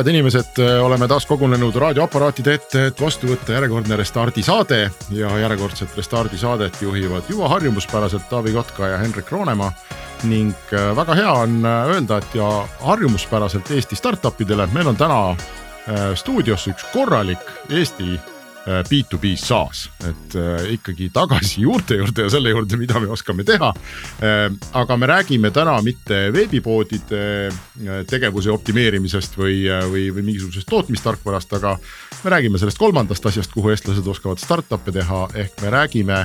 head inimesed, oleme taas kogunenud raadioaparaatide ette, et vastu võtta järjekordne Restardi saade ja järjekordset Restardi saadet juhivad juba harjumuspäraselt Taavi Kotka ja Henrik Roonemaa. ning äh, väga hea on äh, öelda, et ja harjumuspäraselt Eesti startup idele, meil on täna äh, stuudios üks korralik Eesti B2B äh, SaaS, et äh, ikkagi tagasi juurte juurde ja selle juurde, mida me oskame teha. Äh, aga me räägime täna mitte veebipoodide tegevuse optimeerimisest või, või, või mingisugusest tootmistarkvarast, aga me räägime sellest kolmandast asjast, kuhu eestlased oskavad startup'e teha, ehk me räägime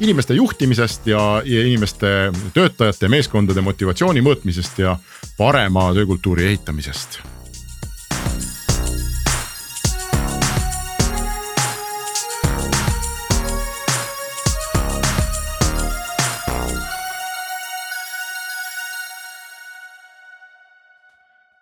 inimeste juhtimisest ja, ja inimeste, töötajate, meeskondade motivatsiooni mõõtmisest ja parema töökultuuri ehitamisest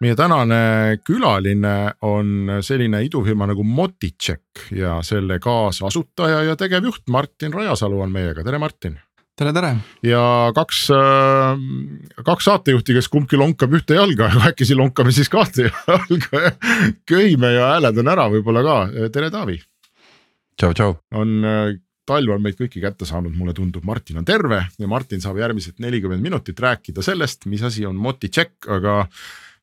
meie tänane külaline on selline idufirma nagu Motitšek ja selle kaasasutaja ja tegevjuht Martin Rajasalu on meiega, tere Martin. tere, tere. ja kaks, äh, kaks saatejuhti, kes kumbki lonkab ühte jalga, äkki siis lonkame siis kahte jalga köime ja hääled on ära võib-olla ka, tere Taavi. tšau, tšau. on äh, talv on meid kõiki kätte saanud, mulle tundub, Martin on terve ja Martin saab järgmised nelikümmend minutit rääkida sellest, mis asi on Motitšek, aga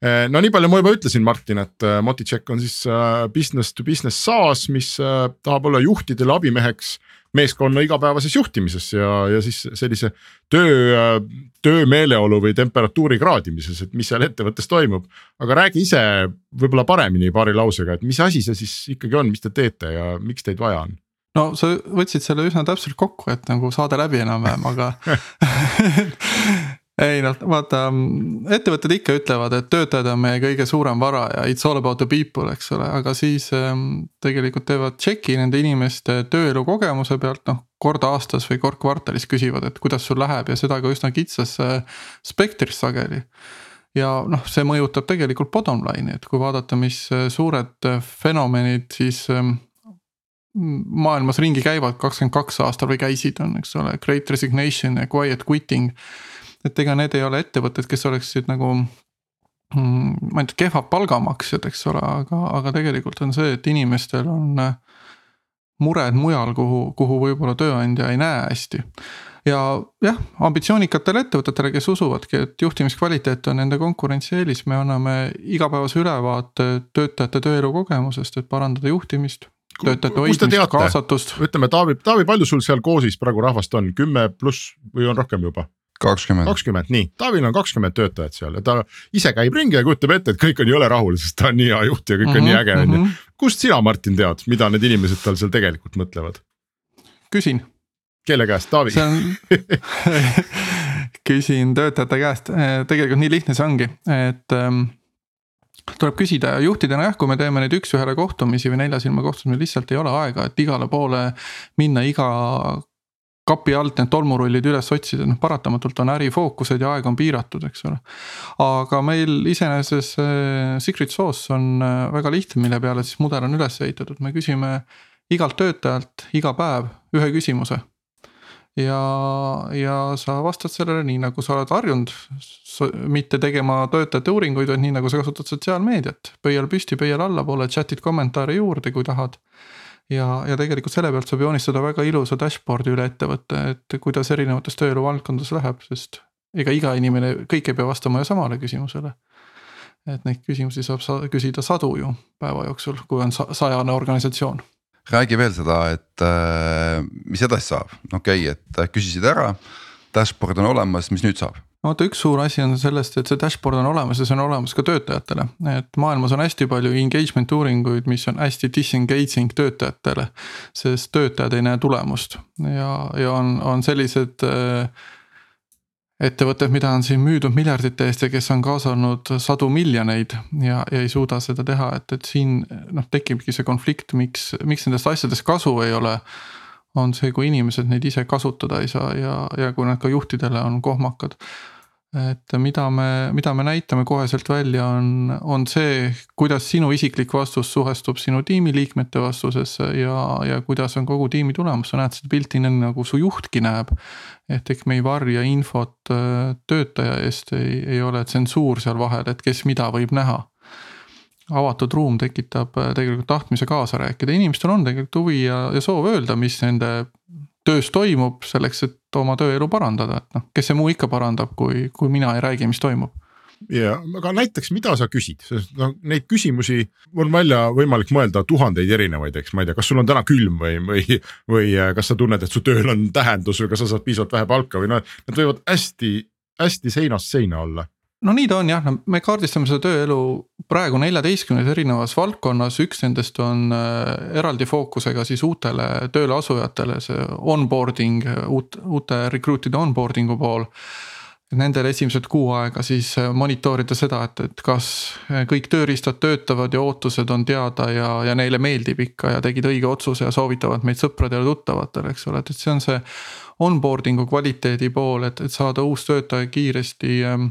no nii palju ma juba ütlesin, Martin, et eh, Motitšek on siis eh, business to business SaaS, mis tahab olla juhtidele abimeheks meeskonna igapäevases juhtimises ja, ja siis sellise töö, töömeeleolu või temperatuuri kraadimises, et mis seal ettevõttes toimub. aga räägi ise võib-olla paremini paari lausega, et mis asi see siis ikkagi on, mis te teete ja miks teid vaja on? no sa võtsid selle üsna täpselt kokku, et nagu saade läbi enam-vähem, aga ei noh, vaata ettevõtted ikka ütlevad, et töötajad on meie kõige suurem vara ja it's all about the people, eks ole, aga siis ähm, tegelikult teevad tšeki nende inimeste tööelu kogemuse pealt, noh. kord aastas või kord kvartalis küsivad, et kuidas sul läheb ja seda ka üsna kitsas äh, spektris sageli. ja noh, see mõjutab tegelikult bottom line'i, et kui vaadata, mis äh, suured äh, fenomenid siis ähm, maailmas ringi käivad kakskümmend kaks aastal või käisid, on, eks ole, great resignation ja quiet quitting et ega need ei ole ettevõtted, kes oleksid nagu mm, ma ei tea, kehvad palgamaksjad, eks ole, aga, aga tegelikult on see, et inimestel on äh, mured mujal, kuhu, kuhu võib-olla tööandja ei näe hästi. ja jah, ambitsioonikatele ettevõtetele, kes usuvadki, et juhtimiskvaliteet on nende konkurentsieelis, me anname igapäevase ülevaate töötajate tööelu kogemusest, et parandada juhtimist töötajate hoidmist, kaasatust. ütleme Taavi, Taavi, palju sul seal koosis praegu rahvast on, kümme pluss või on rohkem juba? Kakskümmend. kakskümmend, nii, Taavil on kakskümmend töötajat seal ja ta ise käib ringi ja kujutab ette, et kõik on jõle rahul, sest ta on nii hea juht ja kõik mm -hmm, on nii äge, on ju. Mhm. kust sina, Martin, tead, mida need inimesed tal seal tegelikult mõtlevad? küsin. kelle käest, Taavi? On... küsin töötajate käest, tegelikult nii lihtne see ongi, et ähm, tuleb küsida juhtidena jah, kui me teeme neid üks-ühele kohtumisi või nelja silma kohtumisi, lihtsalt ei ole aega, et igale poole minna iga kapi alt need tolmurullid üles otsida, noh paratamatult on ärifookused ja aeg on piiratud, eks ole. aga meil iseenesest see secret sauce on äh, väga lihtne, mille peale siis mudel on üles ehitatud, me küsime igalt töötajalt iga päev ühe küsimuse. ja, ja sa vastad sellele nii, nagu sa oled harjunud, mitte tegema töötajate uuringuid, vaid nii, nagu sa kasutad sotsiaalmeediat, pöial püsti, pöial allapoole, chat'id kommentaare juurde, kui tahad ja, ja tegelikult selle pealt saab joonistada väga ilusa dashboard'i üle ettevõtte, et kuidas erinevates tööelu valdkondades läheb, sest ega iga inimene, kõik ei pea vastama ju samale küsimusele. et neid küsimusi saab sa küsida sadu ju päeva jooksul, kui on sajane organisatsioon. räägi veel seda, et äh, mis edasi saab, okei okay,, et küsisid ära, dashboard on olemas, mis nüüd saab? Vaata, üks suur asi on sellest, et see dashboard on olemas ja see on olemas ka töötajatele. et maailmas on hästi palju engagement uuringuid, mis on hästi disengaging töötajatele. sest töötajad ei näe tulemust ja, ja on, on sellised äh, ettevõtted, mida on siin müüdud miljardite eest ja kes on kaasanud sadu miljoneid ja, ja ei suuda seda teha, et, et siin noh, tekibki see konflikt, miks, miks nendest asjadest kasu ei ole. on see, kui inimesed neid ise kasutada ei saa ja, ja kui nad ka juhtidele on kohmakad et mida me, mida me näitame koheselt välja, on, on see, kuidas sinu isiklik vastus suhestub sinu tiimiliikmete vastusesse ja, ja kuidas on kogu tiimi tulemus, sa näed seda pilti nii nagu su juhtki näeb. et ehk me ei varja infot äh, töötaja eest, ei, ei ole tsensuur seal vahel, et kes mida võib näha. avatud ruum tekitab äh, tegelikult tahtmise kaasa rääkida, inimestel on tegelikult huvi ja, ja soov öelda, mis nende töös toimub selleks, et oma tööelu parandada, et noh, kes see muu ikka parandab, kui, kui mina ei räägi, mis toimub. Ja aga näiteks, mida sa küsid, sest noh, neid küsimusi on välja võimalik mõelda tuhandeid erinevaid, eks ma ei tea, kas sul on täna külm või, või, või äh, kas sa tunned, et su tööl on tähendus või kas sa saad piisavalt vähe palka või noh, need võivad hästi, hästi seinast seina olla no nii ta on jah, no me kaardistame seda tööelu praegu neljateistkümnes erinevas valdkonnas, üks nendest on äh, eraldi fookusega siis uutele tööle asujatele, see onboarding, uut, uute recruit'ide onboarding'u pool. Nendel esimesed kuu aega siis äh, monitorida seda, et, et kas äh, kõik tööriistad töötavad ja ootused on teada ja, ja neile meeldib ikka ja tegid õige otsuse ja soovitavad meid sõpradele, tuttavatele, eks ole, et, et see on see onboarding'u kvaliteedi pool, et, et saada uus töötaja kiiresti ähm,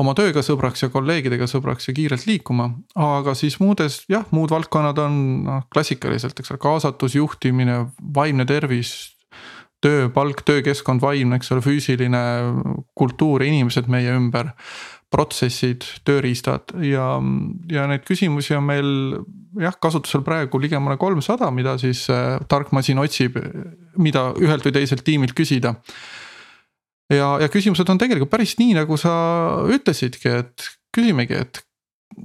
oma tööga sõbraks ja kolleegidega sõbraks ja kiirelt liikuma. aga siis muudes jah, muud valdkonnad on noh klassikaliselt, eks ole, kaasatus, juhtimine, vaimne tervis töö, palk, töökeskkond, vaimne, eks ole, füüsiline kultuur inimesed meie ümber protsessid, tööriistad ja, ja neid küsimusi on meil jah, kasutusel praegu ligemale kolmsada, mida siis äh, tark masin otsib, mida ühelt või teiselt tiimilt küsida. ja, ja küsimused on tegelikult päris nii, nagu sa ütlesidki, et küsimegi, et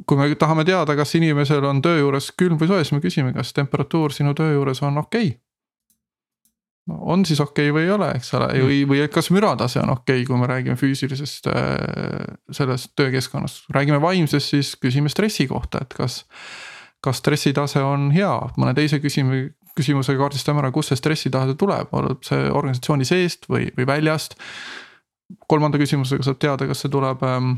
kui me tahame teada, kas inimesel on töö juures külm või soe, siis me küsime, kas temperatuur sinu töö juures on okei okay on siis okei okay või ei ole, eks ole, mm. või, või kas müratase on okei okay,, kui me räägime füüsilisest äh, sellest töökeskkonnast, räägime vaimsest, siis küsime stressi kohta, et kas. kas stressitase on hea, mõne teise küsime, küsimusega kaardistame ära, kust see stressitase tuleb, oleb see organisatsiooni seest või, või väljast. kolmanda küsimusega saab teada, kas see tuleb ähm,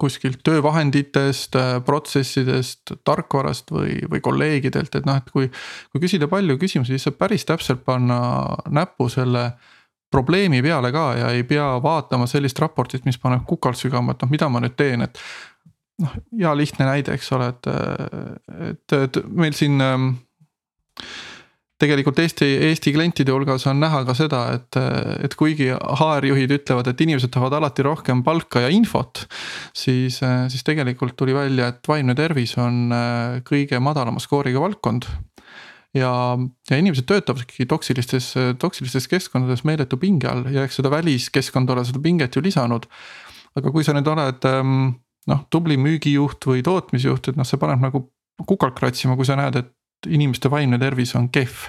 kuskilt töövahenditest, äh, protsessidest, tarkvarast või, või kolleegidelt, et noh, et kui. kui küsida palju küsimusi, siis saab päris täpselt panna näpu selle probleemi peale ka ja ei pea vaatama sellist raportit, mis paneb kukalt sügama, et noh, mida ma nüüd teen, et. noh, hea lihtne näide, eks ole, et, et, et meil siin ähm, tegelikult Eesti, Eesti klientide hulgas on näha ka seda, et, et kuigi HR-juhid ütlevad, et inimesed tahavad alati rohkem palka ja infot. siis, siis tegelikult tuli välja, et vaimne tervis on äh, kõige madalama skooriga valdkond ja, ja inimesed töötavad ikkagi toksilistes, toksilistes keskkondades meeletu pinge all ja eks seda väliskeskkond ole seda pinget ju lisanud. aga kui sa nüüd oled ähm, noh, tubli müügijuht või tootmisjuht, et noh, see paneb nagu kukalt kratsima, kui sa näed, et inimeste vaimne tervis on kehv.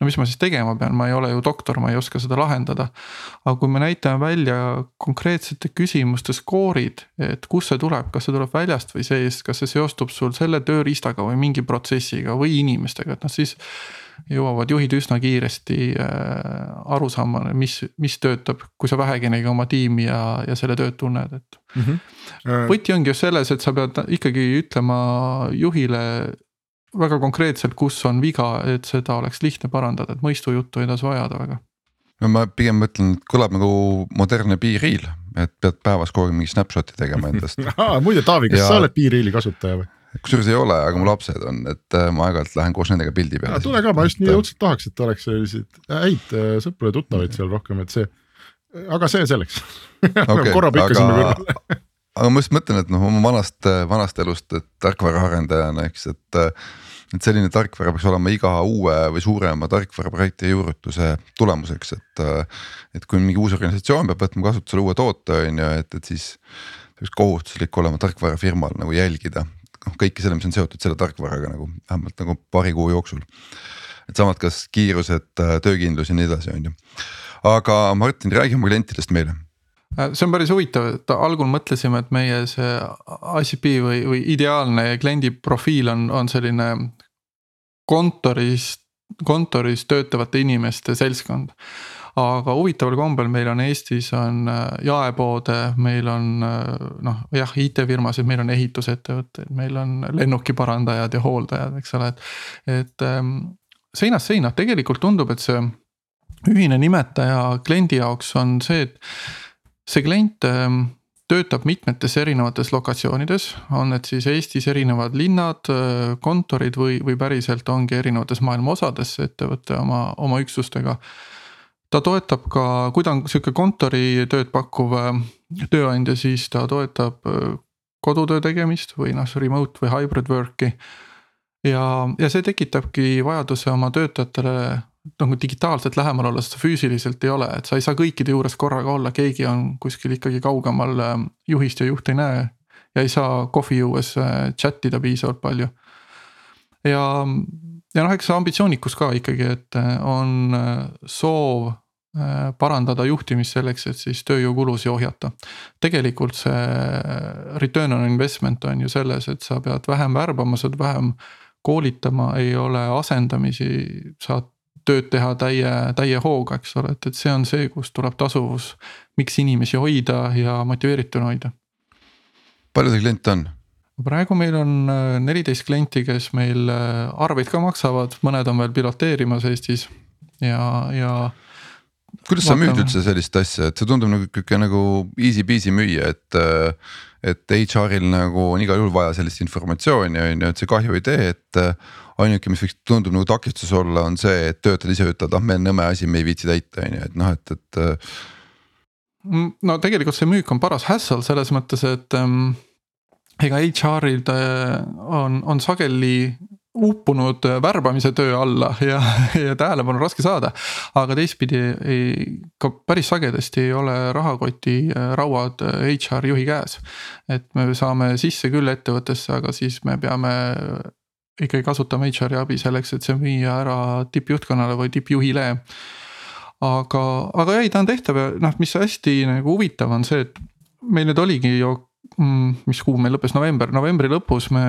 no mis ma siis tegema pean, ma ei ole ju doktor, ma ei oska seda lahendada. aga kui me näitame välja konkreetsete küsimuste skoorid, et kust see tuleb, kas see tuleb väljast või seest, kas see seostub sul selle tööriistaga või mingi protsessiga või inimestega, et noh siis jõuavad juhid üsna kiiresti äh, aru saama, mis, mis töötab, kui sa väheginegi oma tiimi ja, ja selle tööd tunned, et mm. -hmm. võti ongi just selles, et sa pead ikkagi ütlema juhile väga konkreetselt, kus on viga, et seda oleks lihtne parandada, et mõistujuttu ei tasu ajada väga. no ma pigem mõtlen, et kõlab nagu modernne piiriil, et pead päevas kogu aeg mingi snapshot'i tegema endast muide, Taavi, kas ja... sa oled piiriili kasutaja või? kusjuures ei ole, aga mu lapsed on, et äh, ma aeg-ajalt lähen koos nendega pildi peale. tule ka, ma just nii õudselt tahaks, et oleks selliseid häid äh, sõpru ja tuttavaid seal rohkem, et see, aga see selleks okay, korra põikasime aga... kõrvale aga ma just mõtlen, et noh, oma vanast, vanast elust, tarkvaraarendajana, eks, et et selline tarkvara peaks olema iga uue või suurema tarkvaraprojekti juurutuse tulemuseks, et. et kui mingi uus organisatsioon peab võtma kasutusele uue toote, on ju, et, et siis. peaks kohustuslik olema tarkvarafirmal nagu jälgida noh kõike selle, mis on seotud selle tarkvaraga nagu vähemalt nagu paari kuu jooksul. et samad, kas kiirused, töökindlus ja nii edasi, on ju. aga Martin, räägi oma klientidest meile see on päris huvitav, et algul mõtlesime, et meie see ICP või, või ideaalne kliendi profiil on, on selline kontoris, kontoris töötavate inimeste seltskond. aga huvitaval kombel meil on Eestis on jaepoode, meil on noh, jah, IT-firmasid, meil on ehitusettevõtteid, meil on lennukiparandajad ja hooldajad, eks ole, et. et ähm, seinast seina, tegelikult tundub, et see ühine nimetaja kliendi jaoks on see, et see klient ähm, töötab mitmetes erinevates lokatsioonides, on need siis Eestis erinevad linnad, äh, kontorid või, või päriselt ongi erinevates maailma osades see ettevõte oma, oma üksustega. ta toetab ka, kui ta on sihuke kontoritööd pakkuv äh, tööandja, siis ta toetab äh, kodutöö tegemist või noh, remote või hybrid work'i. ja, ja see tekitabki vajaduse oma töötajatele nagu digitaalselt lähemal olla, sest füüsiliselt ei ole, et sa ei saa kõikide juures korraga olla, keegi on kuskil ikkagi kaugemal ähm, juhist ja juht ei näe. ja ei saa kohvi juues äh, chat ida piisavalt palju. ja, ja noh, eks see ambitsioonikus ka ikkagi, et äh, on äh, soov parandada juhtimist selleks, et siis tööjõukulusid ohjata. tegelikult see return on investment on ju selles, et sa pead vähem värbama, sa pead vähem koolitama, ei ole asendamisi, saad tööd teha täie, täie hooga, eks ole, et, et see on see, kust tuleb tasuvus. miks inimesi hoida ja motiveerituna hoida. palju teil kliente on? praegu meil on äh, neliteist klienti, kes meil äh, arveid ka maksavad, mõned on veel piloteerimas Eestis ja, ja. kuidas sa müüd üldse sellist asja, et see tundub nagu sihuke nagu easy peasy müüa, et äh, et HR-il nagu on igal juhul vaja sellist informatsiooni on ju, et see kahju ei tee, et ainuke, mis võiks tundub nagu takistus olla, on see, et töötajad ise ütlevad, ah meil on nõme asi, me ei viitsi täita, on ju, et noh, et, et. Äh, no tegelikult see müük on paras hassle selles mõttes, et ähm, ega HR-id äh, on, on sageli uppunud värbamise töö alla ja, ja tähelepanu on raske saada. aga teistpidi ei, ka päris sagedasti ei ole rahakoti äh, rauad HR juhi käes. et me saame sisse küll ettevõttesse, aga siis me peame ikkagi kasutame HR-i abi selleks, et see müüa ära tippjuhtkonnale või tippjuhile. aga, aga ei, ta on tehtav ja noh, mis hästi nagu huvitav on see, et meil nüüd oligi ju, mm, mis kuu meil lõppes, november, novembri lõpus me.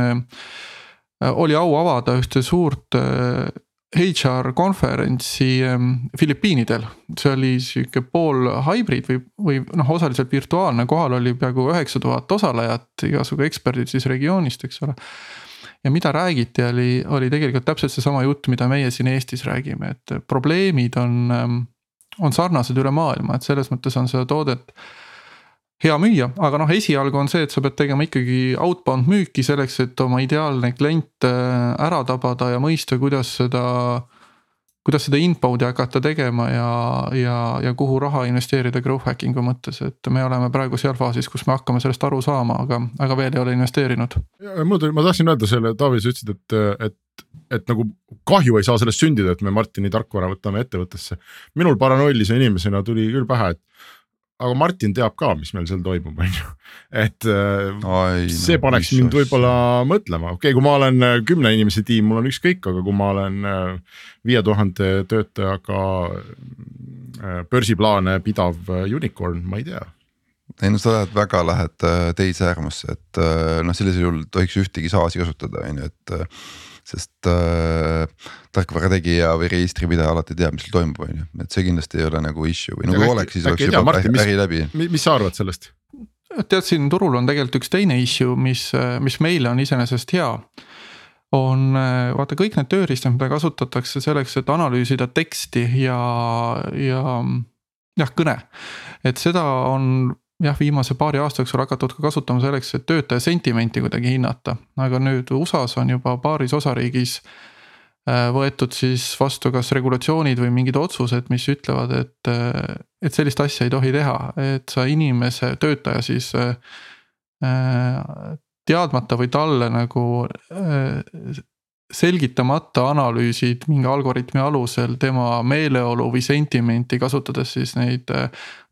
Äh, oli au avada ühte suurt HR äh, konverentsi ähm, Filipiinidel, see oli sihuke pool hybrid või, või noh, osaliselt virtuaalne, kohal oli peaaegu üheksa tuhat osalejat, igasugu eksperdid siis regioonist, eks ole ja mida räägiti, oli, oli tegelikult täpselt seesama jutt, mida meie siin Eestis räägime, et probleemid on, ähm, on sarnased üle maailma, et selles mõttes on seda toodet hea müüa, aga noh, esialgu on see, et sa pead tegema ikkagi outbound müüki selleks, et oma ideaalne klient äh, ära tabada ja mõista, kuidas seda kuidas seda inbound'i hakata tegema ja, ja, ja kuhu raha investeerida growth hacking'u mõttes, et me oleme praegu seal faasis, kus me hakkame sellest aru saama, aga, aga veel ei ole investeerinud. mul tuli, ma tahtsin öelda selle, Taavi, sa ütlesid, et, et, et nagu kahju ei saa sellest sündida, et me Martini tarkvara võtame ettevõttesse. minul paranoilise inimesena tuli küll pähe, et aga Martin teab ka, mis meil seal toimub, on ju. et äh, Ai, see no, paneks mind võib-olla mõtlema, okei okay,, kui ma olen äh, kümne inimese tiim, mul on ükskõik, aga kui ma olen äh, viie tuhande töötajaga börsiplaane pidav unicorn, ma ei tea. Ei no sa lähed väga lähed teise äärmusse, et noh, sellisel juhul tohiks ühtegi SaaS-i kasutada, on ju, et sest äh, tarkvara tegija või registripidaja alati teab, mis seal toimub, on ju, et see kindlasti ei ole nagu issue või no kui oleks, siis oleks juba Martin, äri läbi. mis sa arvad sellest? tead, siin turul on tegelikult üks teine issue, mis, mis meile on iseenesest hea on vaata kõik need tööriistad, mida kasutatakse selleks, et analüüsida teksti ja, ja jah, kõne. et seda on jah, viimase paari aasta jooksul hakatud ka kasutama selleks, et töötaja sentimenti kuidagi hinnata, aga nüüd USA-s on juba paaris osariigis äh, võetud siis vastu kas regulatsioonid või mingid otsused, mis ütlevad, et, äh, et sellist asja ei tohi teha, et sa inimese, töötaja siis äh, teadmata või talle nagu selgitamata analüüsid mingi algoritmi alusel tema meeleolu või sentimenti, kasutades siis neid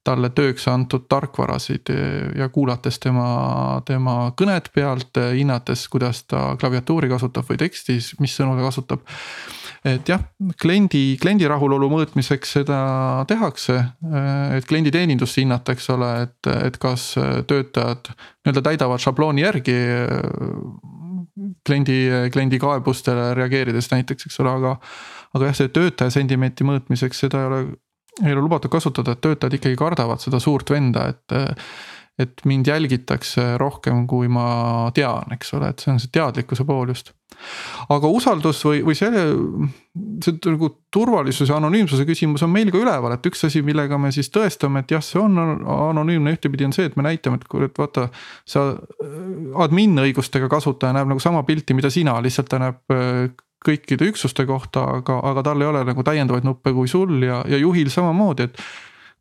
talle tööks antud tarkvarasid ja kuulates tema, tema kõnet pealt, hinnates, kuidas ta klaviatuuri kasutab või tekstis, mis sõnu ta kasutab. et jah, kliendi, kliendi rahulolu mõõtmiseks seda tehakse, et klienditeenindust hinnata, eks ole, et, et kas töötajad nii-öelda täidavad šablooni järgi kliendi, kliendi kaebustele reageerides näiteks, eks ole, aga. aga jah, see töötaja sentimenti mõõtmiseks, seda ei ole ei ole lubatud kasutada, et töötajad ikkagi kardavad seda suurt venda, et et mind jälgitakse rohkem, kui ma tean, eks ole, et see on see teadlikkuse pool just. aga usaldus või, või selle, see nagu turvalisuse, anonüümsuse küsimus on meil ka üleval, et üks asi, millega me siis tõestame, et jah, see on anonüümne, ühtepidi on see, et me näitame, et kuule, et vaata. sa admin õigustega kasutaja näeb nagu sama pilti, mida sina, lihtsalt ta näeb kõikide üksuste kohta, aga, aga tal ei ole nagu täiendavaid nuppe kui sul ja, ja juhil samamoodi, et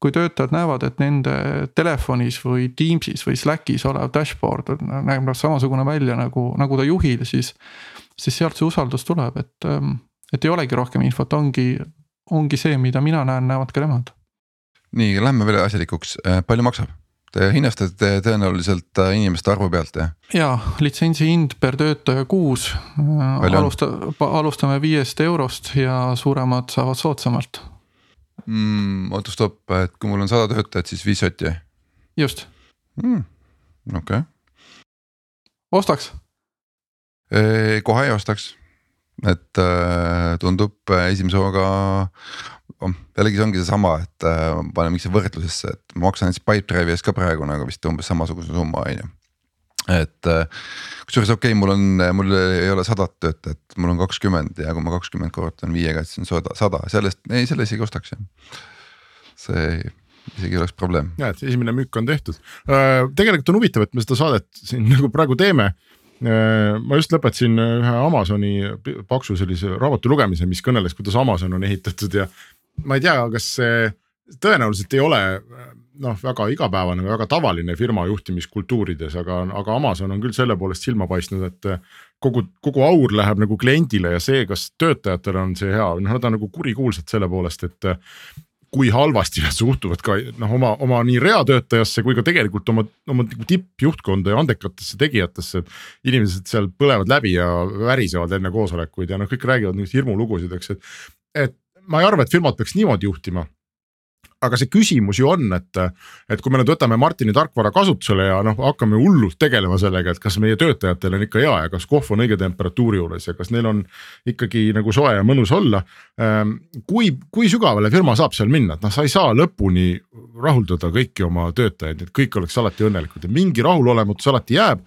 kui töötajad näevad, et nende telefonis või Teams'is või Slack'is olev dashboard näeb noh samasugune välja nagu, nagu ta juhil, siis. siis sealt see usaldus tuleb, et, ähm, et ei olegi rohkem infot, ongi, ongi see, mida mina näen, näevad ka nemad. nii, lähme veel asjalikuks, äh, palju maksab? Te hinnastate tõenäoliselt äh, inimeste arvu pealt jah? jaa, litsentsi hind per töötaja kuus. Alusta, alustame viiest eurost ja suuremad saavad soodsamalt mm,. oota stopp, et kui mul on sada töötajat, siis viis sotti. just mm,. okei okay.. ostaks? kohe ei ostaks, et tundub esimese hooga. Jällegi see ongi seesama, et äh, paneme üksteise võrdlusesse, et ma maksan näiteks Pipedrive'i eest ka praegu nagu vist umbes samasuguse summa on ju et äh, kusjuures okei okay,, mul on, mul ei ole sadat töötajat, mul on kakskümmend ja kui ma kakskümmend korrutan viiega, siis on sada, sada, sellest, ei selle isegi ostaks jah. see isegi ei oleks probleem. ja, et esimene müük on tehtud. Äh, tegelikult on huvitav, et me seda saadet siin nagu praegu teeme. Äh, ma just lõpetasin ühe Amazoni paksu sellise raamatu lugemise, mis kõneles, kuidas Amazon on ehitatud ja ma ei tea, kas see tõenäoliselt ei ole noh, väga igapäevane või väga tavaline firma juhtimiskultuurides, aga, aga Amazon on küll selle poolest silma paistnud, et kogu, kogu aur läheb nagu kliendile ja see, kas töötajatele on see hea, noh, nad on nagu kurikuulsad selle poolest, et kui halvasti nad suhtuvad ka noh, oma, oma nii reatöötajasse kui ka tegelikult oma, oma nagu tippjuhtkonda ja andekatesse tegijatesse. inimesed seal põlevad läbi ja värisevad enne koosolekuid ja noh, kõik räägivad niisuguseid hirmulugusid, eks, et. et ma ei arva, et firmad peaks niimoodi juhtima aga see küsimus ju on, et, et kui me nüüd võtame Martini tarkvara kasutusele ja noh, hakkame hullult tegelema sellega, et kas meie töötajatel on ikka hea ja kas kohv on õige temperatuuri juures ja kas neil on ikkagi nagu soe ja mõnus olla. Ähm, kui, kui sügavale firma saab seal minna, et noh, sa ei saa lõpuni rahuldada kõiki oma töötajaid, et kõik oleks alati õnnelikud ja mingi rahulolematus alati jääb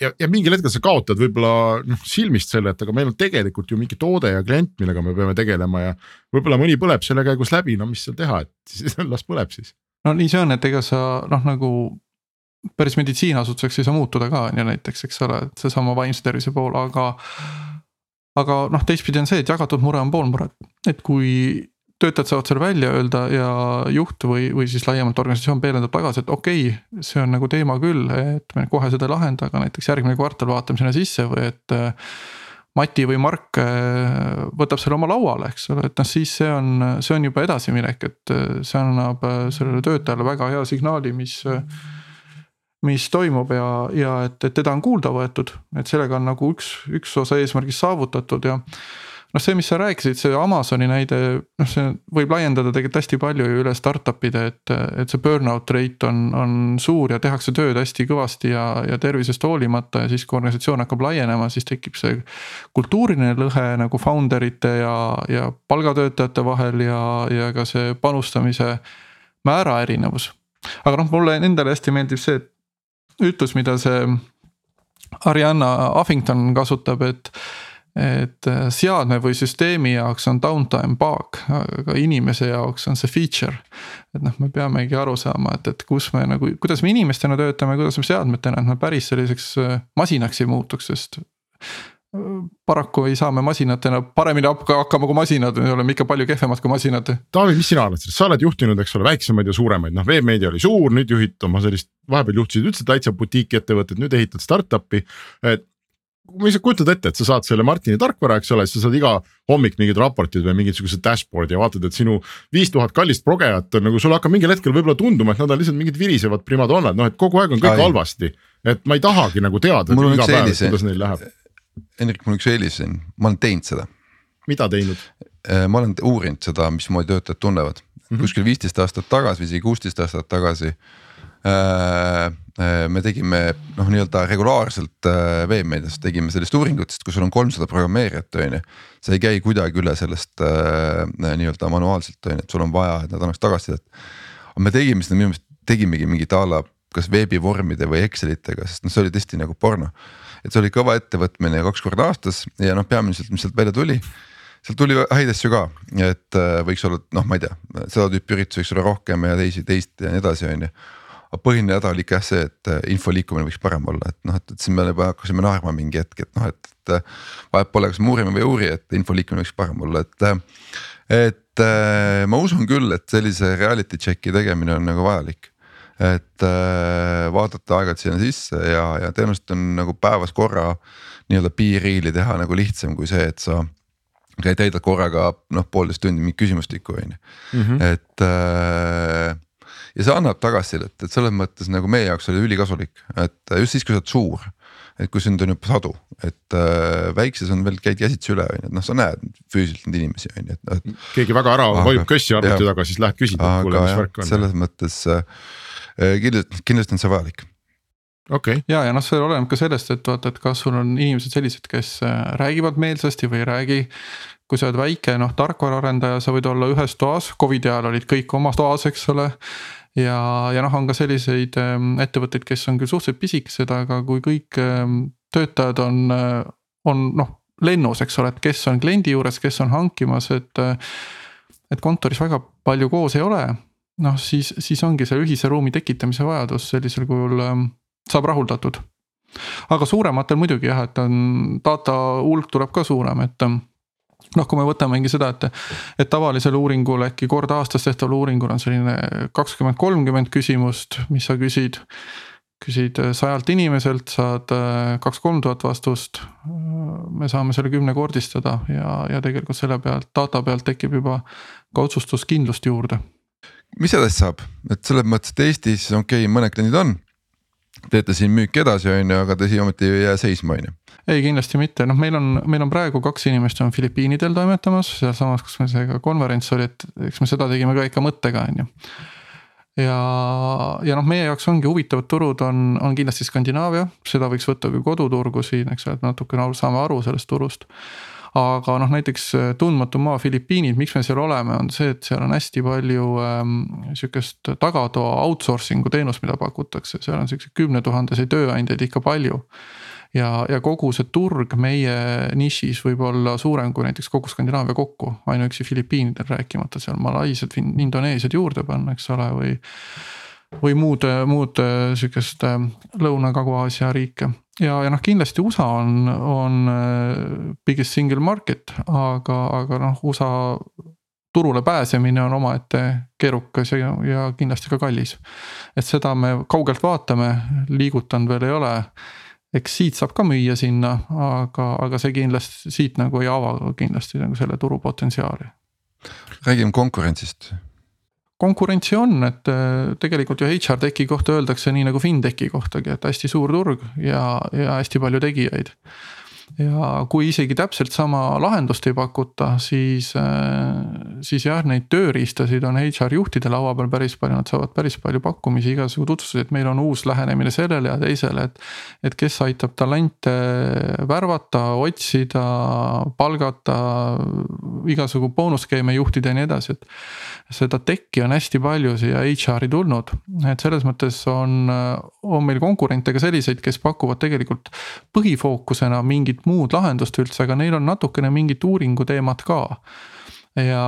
ja, ja mingil hetkel sa kaotad võib-olla noh silmist selle, et aga meil on tegelikult ju mingi toode ja klient, millega me peame tegelema ja. võib-olla mõni põleb selle käigus läbi, no mis seal teha, et siis las põleb siis. no nii see on, et ega sa noh, nagu päris meditsiiniasutuseks ei saa muutuda ka on ju näiteks, eks ole, et seesama vaimse tervise pool, aga. aga noh, teistpidi on see, et jagatud mure on pool muret, et kui töötajad saavad selle välja öelda ja juht või, või siis laiemalt organisatsioon peegeldab tagasi, et okei okay,, see on nagu teema küll, et me kohe seda ei lahenda, aga näiteks järgmine kvartal vaatame sinna sisse või et. Mati või Mark äh, võtab selle oma lauale, eks ole, et noh, siis see on, see on juba edasiminek, et äh, see annab sellele töötajale väga hea signaali, mis mis toimub ja, ja et, et teda on kuulda võetud, et sellega on nagu üks, üks osa eesmärgist saavutatud ja noh, see, mis sa rääkisid, see Amazoni näide, noh, see võib laiendada tegelikult hästi palju ju üle startup'ide, et, et see burnout rate on, on suur ja tehakse tööd hästi kõvasti ja, ja tervisest hoolimata ja siis, kui organisatsioon hakkab laienema, siis tekib see. kultuuriline lõhe nagu founder ite ja, ja palgatöötajate vahel ja, ja ka see panustamise määra erinevus. aga noh, mulle endale hästi meeldib see ütlus, mida see Arianna Huffington kasutab, et et äh, seadme või süsteemi jaoks on downtime bug, aga inimese jaoks on see feature. et noh, me peamegi aru saama, et, et kus me nagu, kuidas me inimestena töötame, kuidas me seadmetena, et me päris selliseks äh, masinaks ei muutuks, sest. Äh, paraku ei saa me masinatena paremini hakkama kui masinad, me oleme ikka palju kehvemad kui masinad. Taavi, mis sina arvad sellest, sa oled juhtinud, eks ole, väiksemaid ja suuremaid, noh, Veemeedia oli suur, nüüd juhid oma sellist, vahepeal juhtisid üldse täitsa butiiki ettevõtet, nüüd ehitad startup'i. et ma lihtsalt kujutad ette, et sa saad selle Martini tarkvara, eks ole, sa saad iga hommik mingid raportid või mingisuguse dashboard'i ja vaatad, et sinu viis tuhat kallist progejat on nagu sulle hakkab mingil hetkel võib-olla tunduma, et nad on lihtsalt mingid virisevad primadonnad, noh et kogu aeg on kõik Ai. halvasti. et ma ei tahagi nagu teada, iga päev, kuidas neil läheb. Hendrik, mul on üks eelis siin, ma olen teinud seda. mida teinud? Äh, ma olen uurinud seda, mismoodi töötajad tunnevad mm -hmm. kuskil viisteist aastat tagasi või isegi kuusteist aastat tagasi me tegime noh, nii-öelda regulaarselt veemeedias tegime sellist uuringut, sest kui sul on kolmsada programmeerijat, on ju. sa ei käi kuidagi üle sellest nii-öelda manuaalselt on ju, et sul on vaja, et nad annaks tagasisidet. aga me tegime seda minu meelest tegimegi mingit a la kas veebivormide või Excelitega, sest noh, see oli tõesti nagu porno. et see oli kõva ettevõtmine kaks korda aastas ja noh, peamiselt, mis sealt välja tuli sealt tuli häid asju ka, et äh, võiks olla noh, ma ei tea, seda tüüpi üritusi võiks olla rohkem ja teisi, teist ja nii edasi, on ju. Aga põhiline häda oli ikka jah see, et äh, info liikumine võiks parem olla, et noh, et, et siis me juba hakkasime naerma mingi hetk, et noh, et, et. Äh, vahet pole, kas me uurime või ei uuri, et info liikumine võiks parem olla, et. et ma usun küll, et sellise reality check'i tegemine on nagu vajalik et äh, vaadata aeg-ajalt sinna sisse ja, ja tõenäoliselt on nagu päevas korra nii-öelda piiriili teha nagu lihtsam kui see, et sa täidad korraga noh, poolteist tundi mingit küsimustikku on ju, mhm. et äh, ja see annab tagasisidet, et selles mõttes nagu meie jaoks oli ülikasulik, et just siis, kui sa oled suur. et kui sind on juba sadu, et äh, väikses on veel, käid käsitsi üle on ju, et noh, sa näed füüsiliselt neid inimesi on ju, et. keegi väga ära vajub kössi arvuti taga, siis lähed küsid, et kuule, mis värk on. selles mõttes äh, Äh, kindlasti, kindlasti on see vajalik okei okay.. ja, ja noh, see oleneb ka sellest, et vaata, et kas sul on inimesed sellised, kes äh, räägivad meelsasti või ei räägi. kui sa oled väike noh, tarkvaraarendaja, sa võid olla ühes toas, Covidi ajal olid kõik omas toas, eks ole. Ja, ja noh, on ka selliseid ähm, ettevõtteid, kes on küll suhteliselt pisikesed, aga kui kõik ähm, töötajad on, äh, on noh lennus, eks ole, et kes on kliendi juures, kes on hankimas, et. et kontoris väga palju koos ei ole noh, siis, siis ongi see ühise ruumi tekitamise vajadus sellisel kujul ähm, saab rahuldatud. aga suurematel muidugi jah, et on data hulk tuleb ka suurem, et noh, kui me võtamegi seda, et, et tavalisel uuringul äkki kord aastas tehtaval uuringul on selline kakskümmend, kolmkümmend küsimust, mis sa küsid. küsid sajalt inimeselt, saad äh, kaks-kolm tuhat vastust. me saame selle kümnekordistada ja, ja tegelikult selle pealt, data pealt tekib juba ka otsustuskindlust juurde mis edasi saab, et selles mõttes, et Eestis okei okay,, mõned kliendid on. Teete siin müüki edasi, on ju, aga te siia ometi ei jää seisma, on ju. ei, kindlasti mitte, noh, meil on, meil on praegu kaks inimest on Filipiinidel toimetamas, sealsamas, kus meil see ka konverents oli, et eks me seda tegime ka ikka mõttega, on ju ja, ja noh, meie jaoks ongi huvitavad turud on, on kindlasti Skandinaavia, seda võiks võtta kui koduturgu siin, eks ole, et natukene saame aru sellest turust aga noh, näiteks äh, tundmatu maa Filipiinid, miks me seal oleme, on see, et seal on hästi palju ähm, sihukest tagatoa outsourcing'u teenust, mida pakutakse, seal on siukseid kümnetuhandeseid tööandjaid ikka palju ja, ja kogu see turg meie nišis võib olla suurem kui näiteks kogu Skandinaavia kokku, ainuüksi Filipiinidel rääkimata seal Malaisiad, Indoneesiad juurde panna, eks ole, või. Või muud, muud sihukest äh, Lõuna-Kagu-Aasia riike ja, ja noh, kindlasti USA on, on äh, biggest single market, aga, aga noh, USA turule pääsemine on omaette keerukas ja, ja kindlasti ka kallis. et seda me kaugelt vaatame, liigutanud veel ei ole. eks siit saab ka müüa sinna, aga, aga see kindlasti siit nagu ei ava kindlasti nagu selle turu potentsiaali. räägime konkurentsist konkurentsi on, et äh, tegelikult ju HR Techi kohta öeldakse nii nagu FinTechi kohtagi, et hästi suur turg ja, ja hästi palju tegijaid. ja kui isegi täpselt sama lahendust ei pakuta, siis, äh, siis jah, neid tööriistasid on HR juhtide laua peal päris palju, nad saavad päris palju pakkumisi, igasugu tutvustusi, et meil on uus lähenemine sellele ja teisele, et. et kes aitab talente värvata, otsida, palgata, igasugu boonusskeeme juhtida ja nii edasi, et seda tech'i on hästi palju siia HR-i tulnud, et selles mõttes on, on meil konkurente ka selliseid, kes pakuvad tegelikult põhifookusena mingit muud lahendust üldse, aga neil on natukene mingit uuringu teemat ka. Ja,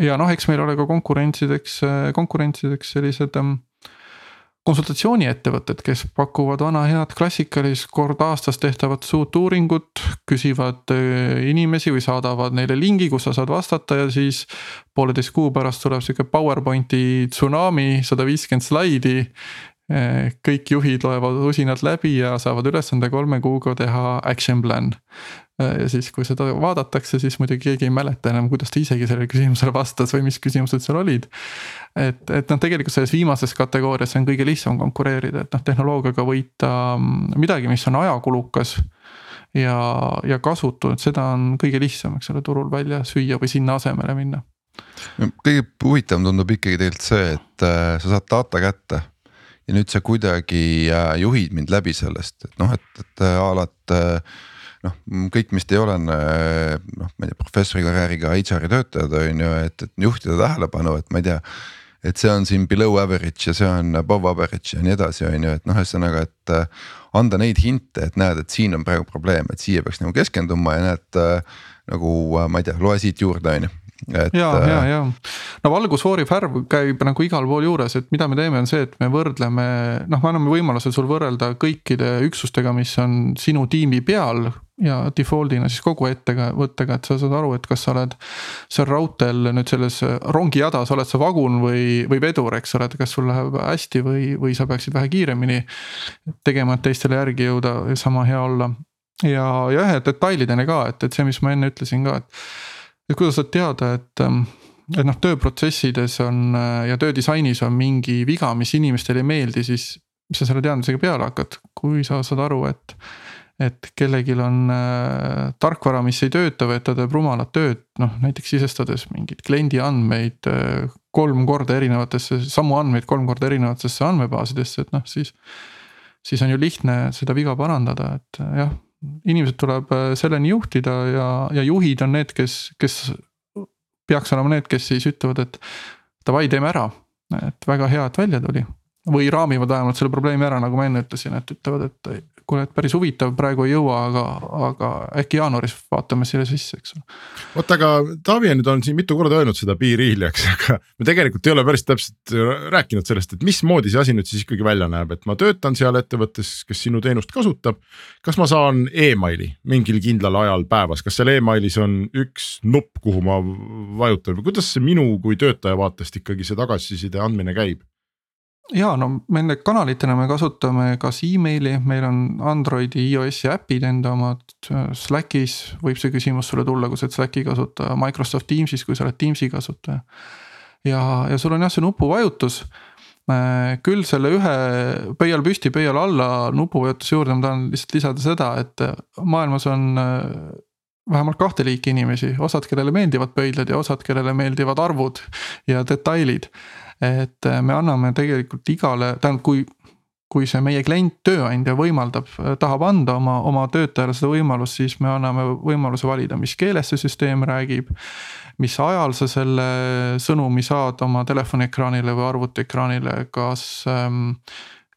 ja noh, eks meil ole ka konkurentsideks, konkurentsideks sellised konsultatsiooniettevõtted, kes pakuvad vana head klassikalist kord aastas tehtavat suurt uuringut, küsivad äh, inimesi või saadavad neile lingi, kus sa saad vastata ja siis. pooleteist kuu pärast tuleb sihuke PowerPointi tsunami, sada viiskümmend slaidi. Äh, kõik juhid loevad usinalt läbi ja saavad ülesande kolme kuuga teha action plan. Äh, ja siis, kui seda vaadatakse, siis muidugi keegi ei mäleta enam, kuidas ta isegi sellele küsimusele vastas või mis küsimused seal olid. et, et noh, tegelikult selles viimases kategoorias on kõige lihtsam konkureerida, et noh, tehnoloogiaga võita mm, midagi, mis on ajakulukas ja, ja kasutu, et seda on kõige lihtsam, eks ole, turul välja süüa või sinna asemele minna kõige huvitavam tundub ikkagi tegelikult see, et äh, sa saad data kätte ja nüüd sa kuidagi äh, juhid mind läbi sellest, et noh, et, et äh, a la, et äh, noh, kõik meist ei ole noh, ma ei tea, professori karjääriga HR-i töötajad on ju, et, et juhtida tähelepanu, et ma ei tea. et see on siin below average ja see on above average ja nii edasi, on ju, et noh, ühesõnaga, et anda neid hinte, et näed, et siin on praegu probleem, et siia peaks nagu keskenduma ja näed nagu ma ei tea, loe siit juurde, on ju et. ja, ja, ja no valgusfoori värv käib nagu igal pool juures, et mida me teeme, on see, et me võrdleme, noh, me anname võimaluse sul võrrelda kõikide üksustega, mis on sinu tiimi peal ja default'ina siis kogu ettevõttega, et sa saad aru, et kas sa oled seal raudteel nüüd selles rongijadas, oled sa vagun või, või vedur, eks ole, et kas sul läheb hästi või, või sa peaksid vähe kiiremini tegema, et teistele järgi jõuda ja sama hea olla. ja, ja jah, detailideni ka, et, et see, mis ma enne ütlesin ka, et et kuidas saad teada, et, ähm, et noh, tööprotsessides on äh, ja töödisainis on mingi viga, mis inimestele ei meeldi, siis mis sa selle teadmisega peale hakkad, kui sa saad aru, et et kellelgi on äh, tarkvara, mis ei tööta või et ta teeb rumalat tööd, noh näiteks sisestades mingeid kliendi andmeid äh, kolm korda erinevatesse, samu andmeid kolm korda erinevatesse andmebaasidesse, et noh, siis. siis on ju lihtne seda viga parandada, et äh, jah, inimesed tuleb äh, selleni juhtida ja, ja juhid on need, kes, kes peaks olema need, kes siis ütlevad, et davai, teeme ära. et väga hea, et välja tuli või raamivad vähemalt selle probleemi ära, nagu ma enne ütlesin, et ütlevad, et kuule, et päris huvitav, praegu ei jõua, aga, aga äkki jaanuaris vaatame selle sisse, eks ole. vot aga Taavi nüüd on siin mitu korda öelnud seda be real'i, eks, aga me tegelikult ei ole päris täpselt rääkinud sellest, et mismoodi see asi nüüd siis ikkagi välja näeb, et ma töötan seal ettevõttes, kes sinu teenust kasutab. kas ma saan emaili mingil kindlal ajal päevas, kas seal emailis on üks nupp, kuhu ma vajutan või kuidas see minu kui töötaja vaatest ikkagi see tagasiside andmine käib? Ja no nende kanalitena me kasutame kas emaili, meil on Androidi, iOS-i äpid enda omad. Slackis võib see küsimus sulle tulla, kui sa oled Slacki kasutaja, Microsoft Teamsis, kui sa oled Teamsi kasutaja. ja, ja sul on jah, see nupuvajutus. Äh, küll selle ühe pöial püsti, pöial alla nupuvajutuse juurde ma tahan lihtsalt lisada seda, et maailmas on äh, vähemalt kahte liiki inimesi, osad, kellele meeldivad pöidlad ja osad, kellele meeldivad arvud ja detailid et äh, me anname tegelikult igale, tähendab, kui kui see meie klient, tööandja võimaldab, äh, tahab anda oma, oma töötajale seda võimalust, siis me anname võimaluse valida, mis keeles see süsteem räägib. mis ajal sa selle sõnumi saad oma telefoniekraanile või arvutiekraanile, kas ähm,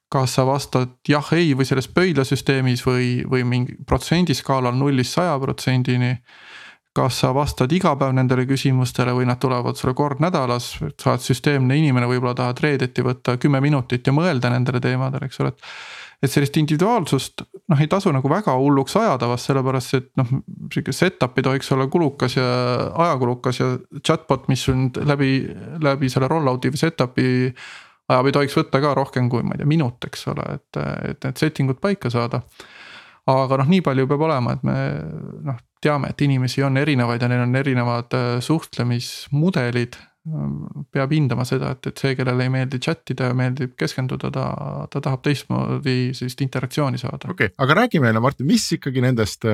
kas sa vastad jah, ei või selles pöidlasüsteemis või, või mingi protsendiskaalal nullist saja protsendini kas sa vastad iga päev nendele küsimustele või nad tulevad sulle kord nädalas, sa oled süsteemne inimene, võib-olla tahad reedeti võtta kümme minutit ja mõelda nendele teemadele, eks ole, et. et sellist individuaalsust noh, ei tasu nagu väga hulluks ajada, vast sellepärast et noh, sihuke setup ei tohiks olla kulukas ja ajakulukas ja chatbot, mis sul läbi, läbi selle rollout'i või setup'i ajab, ei tohiks võtta ka rohkem kui ma ei tea, minut, eks ole, et, et need setting ud paika saada aga noh, nii palju peab olema, et me noh, teame, et inimesi on erinevaid ja neil on erinevad äh, suhtlemismudelid. peab hindama seda, et, et see, kellele ei meeldi chat ida ja meeldib keskenduda, ta, ta tahab teistmoodi sellist interaktsiooni saada. okei okay,, aga räägi meile, Martin, mis ikkagi nendest,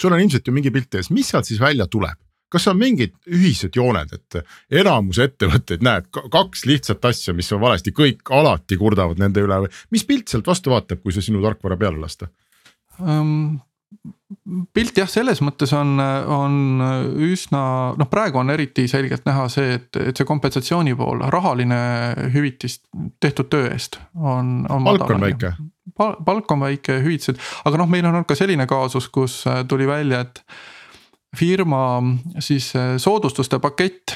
sul on ilmselt ju mingi pilt ees, mis sealt siis välja tuleb? kas on mingid ühised jooned, et enamus ettevõtteid näed kaks lihtsat asja, mis on valesti, kõik alati kurdavad nende üle või mis pilt sealt vastu vaatab, kui see sinu tarkvara peale lasta? Pilt jah, selles mõttes on, on üsna noh, praegu on eriti selgelt näha see, et, et see kompensatsiooni pool, rahaline hüvitis tehtud töö eest on, on. palk on väike. palk on väike, hüvitised, aga noh, meil on olnud ka selline kaasus, kus tuli välja, et firma siis soodustuste pakett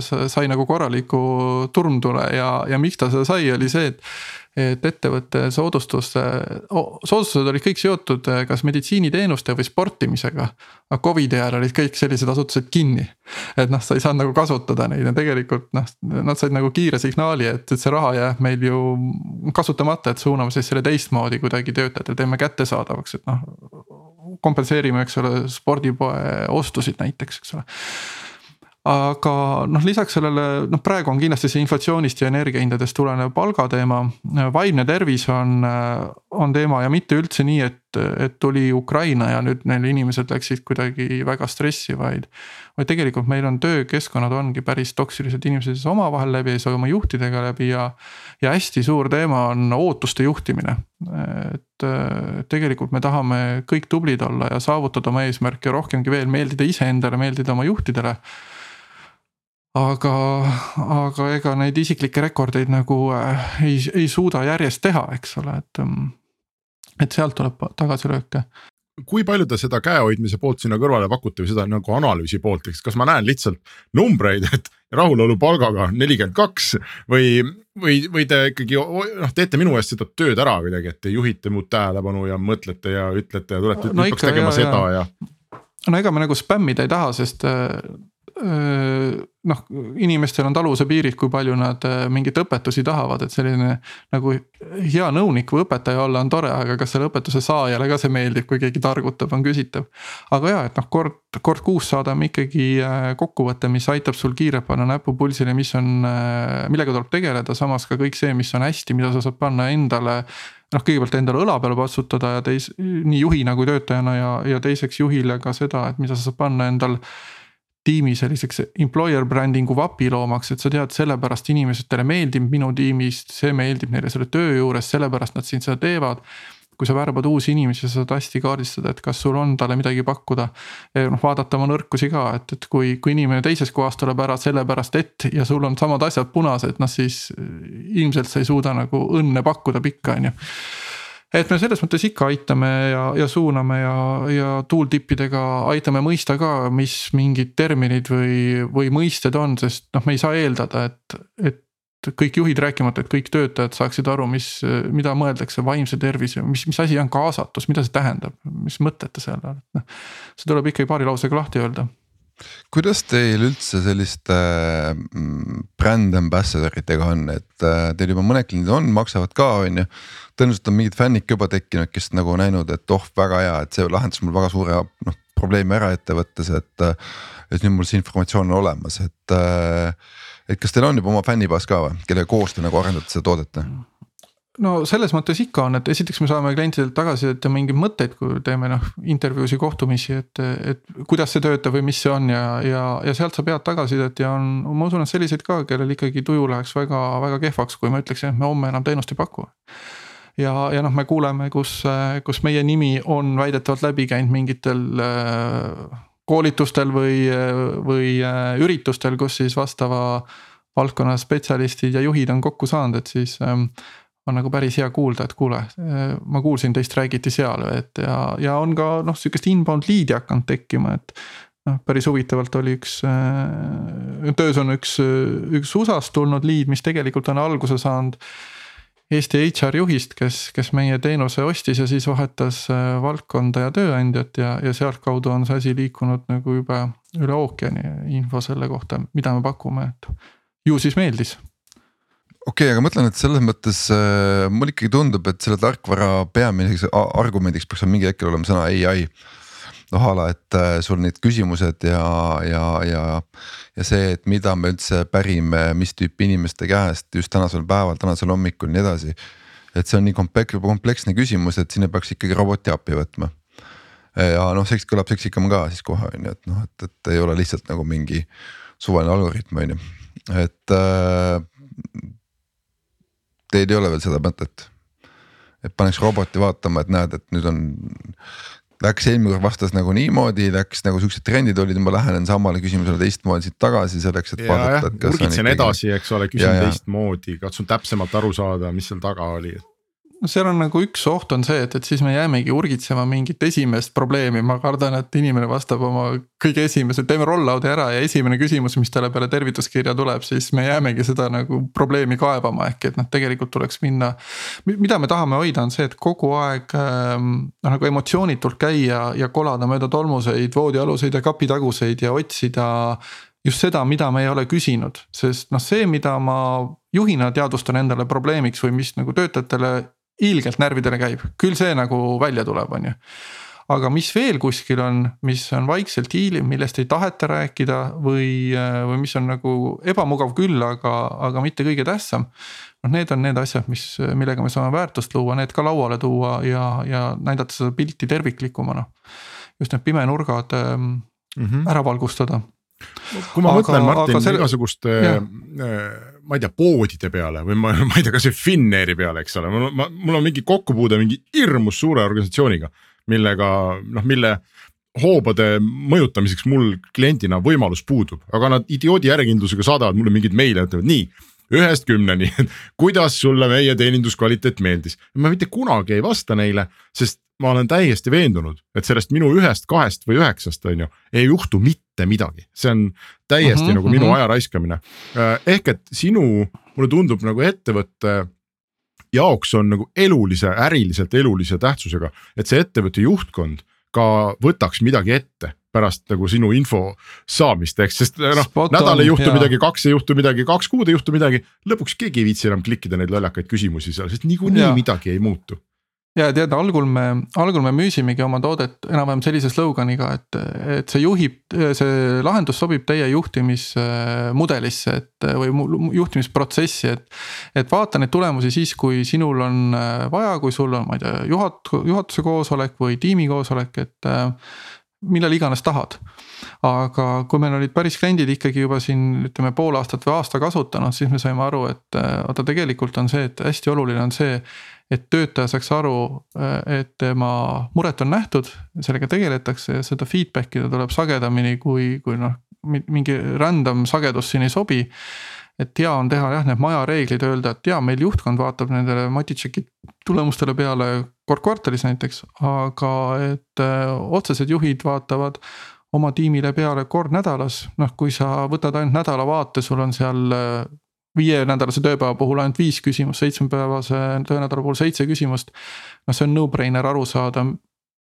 sai nagu korraliku turmtule ja, ja miks ta seda sai, oli see, et et ettevõtte soodustuste, soodustused olid kõik seotud eh, kas meditsiiniteenuste või sportimisega. aga Covidi ajal olid kõik sellised asutused kinni. et noh, sa ei saanud nagu kasutada neid ja tegelikult noh, nad said nagu kiire signaali, et, et see raha jääb meil ju kasutamata, et suuname siis selle teistmoodi kuidagi töötajatele, teeme kättesaadavaks, et noh. Kompenseerime, eks ole, spordipoe ostusid näiteks, eks ole aga noh, lisaks sellele noh, praegu on kindlasti see inflatsioonist ja energiahindadest tulenev palgateema. vaimne tervis on, on teema ja mitte üldse nii, et, et tuli Ukraina ja nüüd neil inimesed läksid kuidagi väga stressi, vaid. vaid tegelikult meil on töökeskkonnad ongi päris toksilised, inimesed ei saa omavahel läbi, ei saa oma juhtidega läbi ja. ja hästi suur teema on ootuste juhtimine. et tegelikult me tahame kõik tublid olla ja saavutada oma eesmärke rohkemgi veel meeldida iseendale, meeldida oma juhtidele aga, aga ega neid isiklikke rekordeid nagu äh, ei, ei suuda järjest teha, eks ole, et. Mm, et sealt tuleb tagasilööke kui palju te seda käehoidmise poolt sinna kõrvale pakute või seda nagu analüüsi poolt, eks, kas ma näen lihtsalt numbreid, et rahulolu palgaga nelikümmend kaks või, või, või te ikkagi noh, teete minu eest seda tööd ära kuidagi, et te juhite mu tähelepanu ja mõtlete ja ütlete ja tulete no, nüüd peaks tegema ja, seda ja, ja no ega me nagu spämmida ei taha, sest äh, noh, inimestel on taluvuse piirid, kui palju nad mingeid õpetusi tahavad, et selline nagu hea nõunik või õpetaja olla on tore, aga kas selle õpetuse saajale ka see meeldib, kui keegi targutab, on küsitav. aga ja, et noh, kord, kord kuus saadame ikkagi kokkuvõtte, mis aitab sul kiirelt panna näpu pulsile, mis on, millega tuleb tegeleda, samas ka kõik see, mis on hästi, mida sa saad panna endale noh, kõigepealt endale õla peale patsutada ja teis-, nii juhina kui töötajana ja, ja teiseks juhile ka seda, et mida sa saad panna endal tiimi selliseks employer branding'u vapi loomaks, et sa tead, sellepärast inimestele meeldib minu tiimist, see meeldib neile selle töö juures, sellepärast nad siin seda teevad kui sa värbad uusi inimesi, sa saad hästi kaardistada, et kas sul on talle midagi pakkuda. noh, vaadata oma nõrkusi ka, et, et kui, kui inimene teisest kohast tuleb ära sellepärast, et ja sul on samad asjad punased, noh siis ilmselt sa ei suuda nagu õnne pakkuda pikka, on ju et me selles mõttes ikka aitame ja, ja suuname ja, ja tooltipidega aitame mõista ka, mis mingid terminid või, või mõisted on, sest noh, me ei saa eeldada, et, et kõik juhid, rääkimata, et kõik töötajad saaksid aru, mis, mida mõeldakse vaimse tervise, mis, mis asi on kaasatus, mida see tähendab, mis mõtete seal on, et noh. see tuleb ikkagi paari lausega lahti öelda kuidas teil üldse selliste mm, brand ambassador itega on, et äh, teil juba mõned kliendid on, maksavad ka, on ju. tõenäoliselt on mingid fännid juba tekkinud, kes nagu näinud, et oh, väga hea, et see lahendas mul väga suure noh probleemi ära ettevõttes, et. et nüüd mul see informatsioon on olemas, et, äh, et kas teil on juba oma fännibaas ka või, kellega koos te nagu arendate seda toodet? No selles mõttes ikka on, et esiteks me saame klientidelt tagasisidet ja mingeid mõtteid, kui teeme noh intervjuusid, kohtumisi, et, et kuidas see töötab või mis see on ja, ja, ja sealt sa pead tagasisidet ja on, ma usun, et selliseid ka, kellel ikkagi tuju läheks väga-väga kehvaks, kui ma ütleksin, et me homme enam teenust ei paku. Ja, ja noh, me kuuleme, kus, kus meie nimi on väidetavalt läbi käinud mingitel äh, koolitustel või, või äh, üritustel, kus siis vastava valdkonna spetsialistid ja juhid on kokku saanud, et siis ähm, on nagu päris hea kuulda, et kuule, ma kuulsin, teist räägiti seal, et ja, ja on ka noh, sihukest inbound lead'i hakanud tekkima, et. noh, päris huvitavalt oli üks, töös on üks, üks USA-st tulnud lead, mis tegelikult on alguse saanud. Eesti HR juhist, kes, kes meie teenuse ostis ja siis vahetas valdkonda ja tööandjat ja, ja sealtkaudu on see asi liikunud nagu juba üle ookeani info selle kohta, mida me pakume, et ju siis meeldis okei okay,, aga mõtlen, et selles mõttes äh, mulle ikkagi tundub, et selle tarkvara peamiseks argumendiks peaks mingil hetkel olema sõna ai. noh a la, et äh, sul need küsimused ja, ja, ja, ja see, et mida me üldse pärime, mis tüüpi inimeste käest just tänasel päeval, tänasel hommikul ja nii edasi. et see on nii kompleks, kompleksne küsimus, et sinna peaks ikkagi roboti appi võtma. ja noh, see kõlab seksikam ka siis kohe on ju, et noh, et, et ei ole lihtsalt nagu mingi suvaline algoritm on ju, et äh, teil ei ole veel seda mõtet? et paneks roboti vaatama, et näed, et nüüd on. Läks eelmine kord vastas nagu niimoodi, läks nagu siuksed trendid olid, ma lähenen samale küsimusele teistmoodi siit tagasi selleks, et ja, vaadata, et kas. urgitsen ikkagi... edasi, eks ole, küsin teistmoodi, katsun täpsemalt aru saada, mis seal taga oli no seal on nagu üks oht on see, et, et siis me jäämegi urgitsema mingit esimest probleemi, ma kardan, et inimene vastab oma kõige esimese, teeme roll-out'i ära ja esimene küsimus, mis talle peale tervituskirja tuleb, siis me jäämegi seda nagu probleemi kaevama, ehk et noh, tegelikult tuleks minna. mida me tahame hoida, on see, et kogu aeg ähm, noh nagu emotsioonitult käia ja kolada mööda tolmuseid, voodialuseid ja kapitaguseid ja otsida just seda, mida me ei ole küsinud, sest noh, see, mida ma juhina teadvustan endale probleemiks või mis nagu töötajatele ilgelt närvidele käib, küll see nagu välja tuleb, on ju aga mis veel kuskil on, mis on vaikselt hiiliv, millest ei taheta rääkida või, või mis on nagu ebamugav küll, aga, aga mitte kõige tähtsam. noh, need on need asjad, mis, millega me saame väärtust luua, need ka lauale tuua ja, ja näidata seda pilti terviklikumana. just need pimenurgad mm -hmm. ära valgustada kui ma aga, mõtlen Martin selle... igasuguste äh, ma ei tea, poodide peale või ma, ma ei tea, kasvõi Finnairi peale, eks ole, mul mul on mingi kokkupuude mingi hirmus suure organisatsiooniga, millega noh, mille hoobade mõjutamiseks mul kliendina võimalus puudub, aga nad idioodi järjekindlusega saadavad mulle mingeid meile, ütlevad nii ühest kümneni, kuidas sulle meie teeninduskvaliteet meeldis. ma mitte kunagi ei vasta neile, sest ma olen täiesti veendunud, et sellest minu ühest, kahest või üheksast on ju, ei juhtu mitte midagi, see on täiesti mm -hmm, nagu minu mm -hmm. aja raiskamine. Äh, ehk et sinu, mulle tundub nagu ettevõtte jaoks on nagu elulise, äriliselt elulise tähtsusega, et see ettevõtte juhtkond ka võtaks midagi ette pärast nagu sinu info saamist, eks, sest noh, nädal ei juhtu ja. midagi, kaks ei juhtu midagi, kaks kuud ei juhtu midagi. lõpuks keegi ei viitsi enam klikkida neid lollakaid küsimusi seal, sest niikuinii midagi ei muutu ja tead, algul me, algul me müüsimegi oma toodet enam-vähem sellise sloganiga, et, et see juhib, see lahendus sobib teie juhtimismudelisse, et või juhtimisprotsessi, et. et vaata neid tulemusi siis, kui sinul on vaja, kui sul on, ma ei tea, juhat-, juhatuse koosolek või tiimi koosolek, et millal iganes tahad. aga kui meil olid päris kliendid ikkagi juba siin ütleme pool aastat või aasta kasutanud, siis me saime aru, et oota, tegelikult on see, et hästi oluline on see et töötaja saaks aru, et tema muret on nähtud, sellega tegeletakse ja seda feedback ida tuleb sagedamini, kui, kui noh, mingi random sagedus siin ei sobi. et hea on teha jah, need majareeglid, öelda, et jaa, meil juhtkond vaatab nendele Maticheki tulemustele peale kord kvartalis näiteks, aga et öö, otsesed juhid vaatavad oma tiimile peale kord nädalas, noh, kui sa võtad ainult nädalavaate, sul on seal viienädalase tööpäeva puhul ainult viis küsimust, seitsmepäevase töönädala puhul seitse küsimust. noh, see on no-brainer aru saada,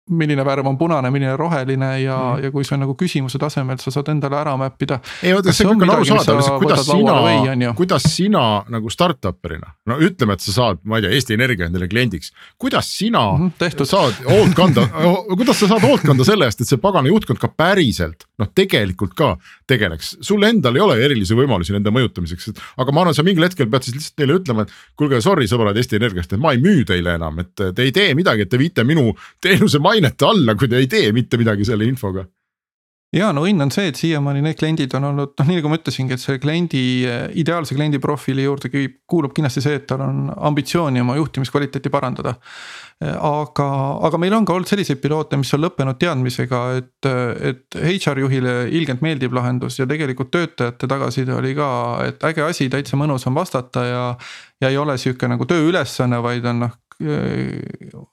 milline värv on punane, milline roheline ja mm., ja kui see on nagu küsimuse tasemel, sa saad endale ära map ida. ei oota, see on arusaadav, lihtsalt kuidas sina, kuidas sina nagu startup'erina, no ütleme, et sa saad, ma ei tea, Eesti Energia endale kliendiks. kuidas sina mm -hmm, saad hoolt kanda kuidas sa saad hoolt kanda selle eest, et see pagana juhtkond ka päriselt noh, tegelikult ka tegeleks, sul endal ei ole erilisi võimalusi nende mõjutamiseks, aga ma arvan, sa mingil hetkel pead siis lihtsalt neile ütlema, et kuulge, sorry sõbrad Eesti Energiast, et ma ei müü teile enam, et te ei tee midagi, et te viite minu teenuse mainet alla, kui te ei tee mitte midagi selle infoga ja no õnn on see, et siiamaani need kliendid on olnud noh, nii nagu ma ütlesingi, et selle kliendi, ideaalse kliendi profiili juurde kuulub kindlasti see, et tal on ambitsiooni oma juhtimiskvaliteeti parandada. aga, aga meil on ka olnud selliseid piloote, mis on lõppenud teadmisega, et, et HR juhile ilgelt meeldib lahendus ja tegelikult töötajate tagasiside oli ka, et äge asi, täitsa mõnus on vastata ja. ja ei ole sihuke nagu tööülesanne, vaid on noh,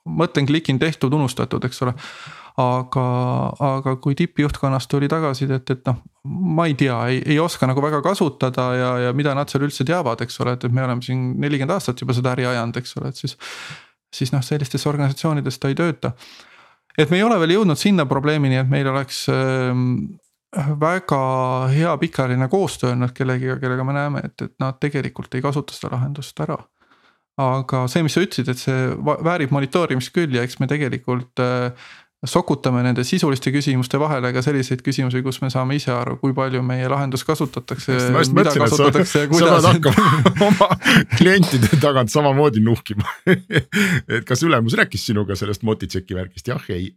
mõtlen, klikin tehtud, unustatud, eks ole aga, aga kui tippjuhtkonnast tuli tagasisidet, et noh, ma ei tea, ei, ei oska nagu väga kasutada ja, ja mida nad seal üldse teavad, eks ole, et, et me oleme siin nelikümmend aastat juba seda äri ajanud, eks ole, et siis. siis noh, sellistes organisatsioonides ta ei tööta. et me ei ole veel jõudnud sinna probleemini, et meil oleks äh, väga hea pikaajaline koostöö olnud kellegiga, kellega me näeme, et, et nad tegelikult ei kasuta seda lahendust ära aga see, mis sa ütlesid, et see väärib monitoorimist küll ja eks me tegelikult äh, sokutame nende sisuliste küsimuste vahele ka selliseid küsimusi, kus me saame ise aru, kui palju meie lahendust kasutatakse. mida kasutatakse ja kuidas. sa pead hakkama oma klientide tagant samamoodi nuhkima et kas ülemus rääkis sinuga sellest Motitšeki värgist, jah, ei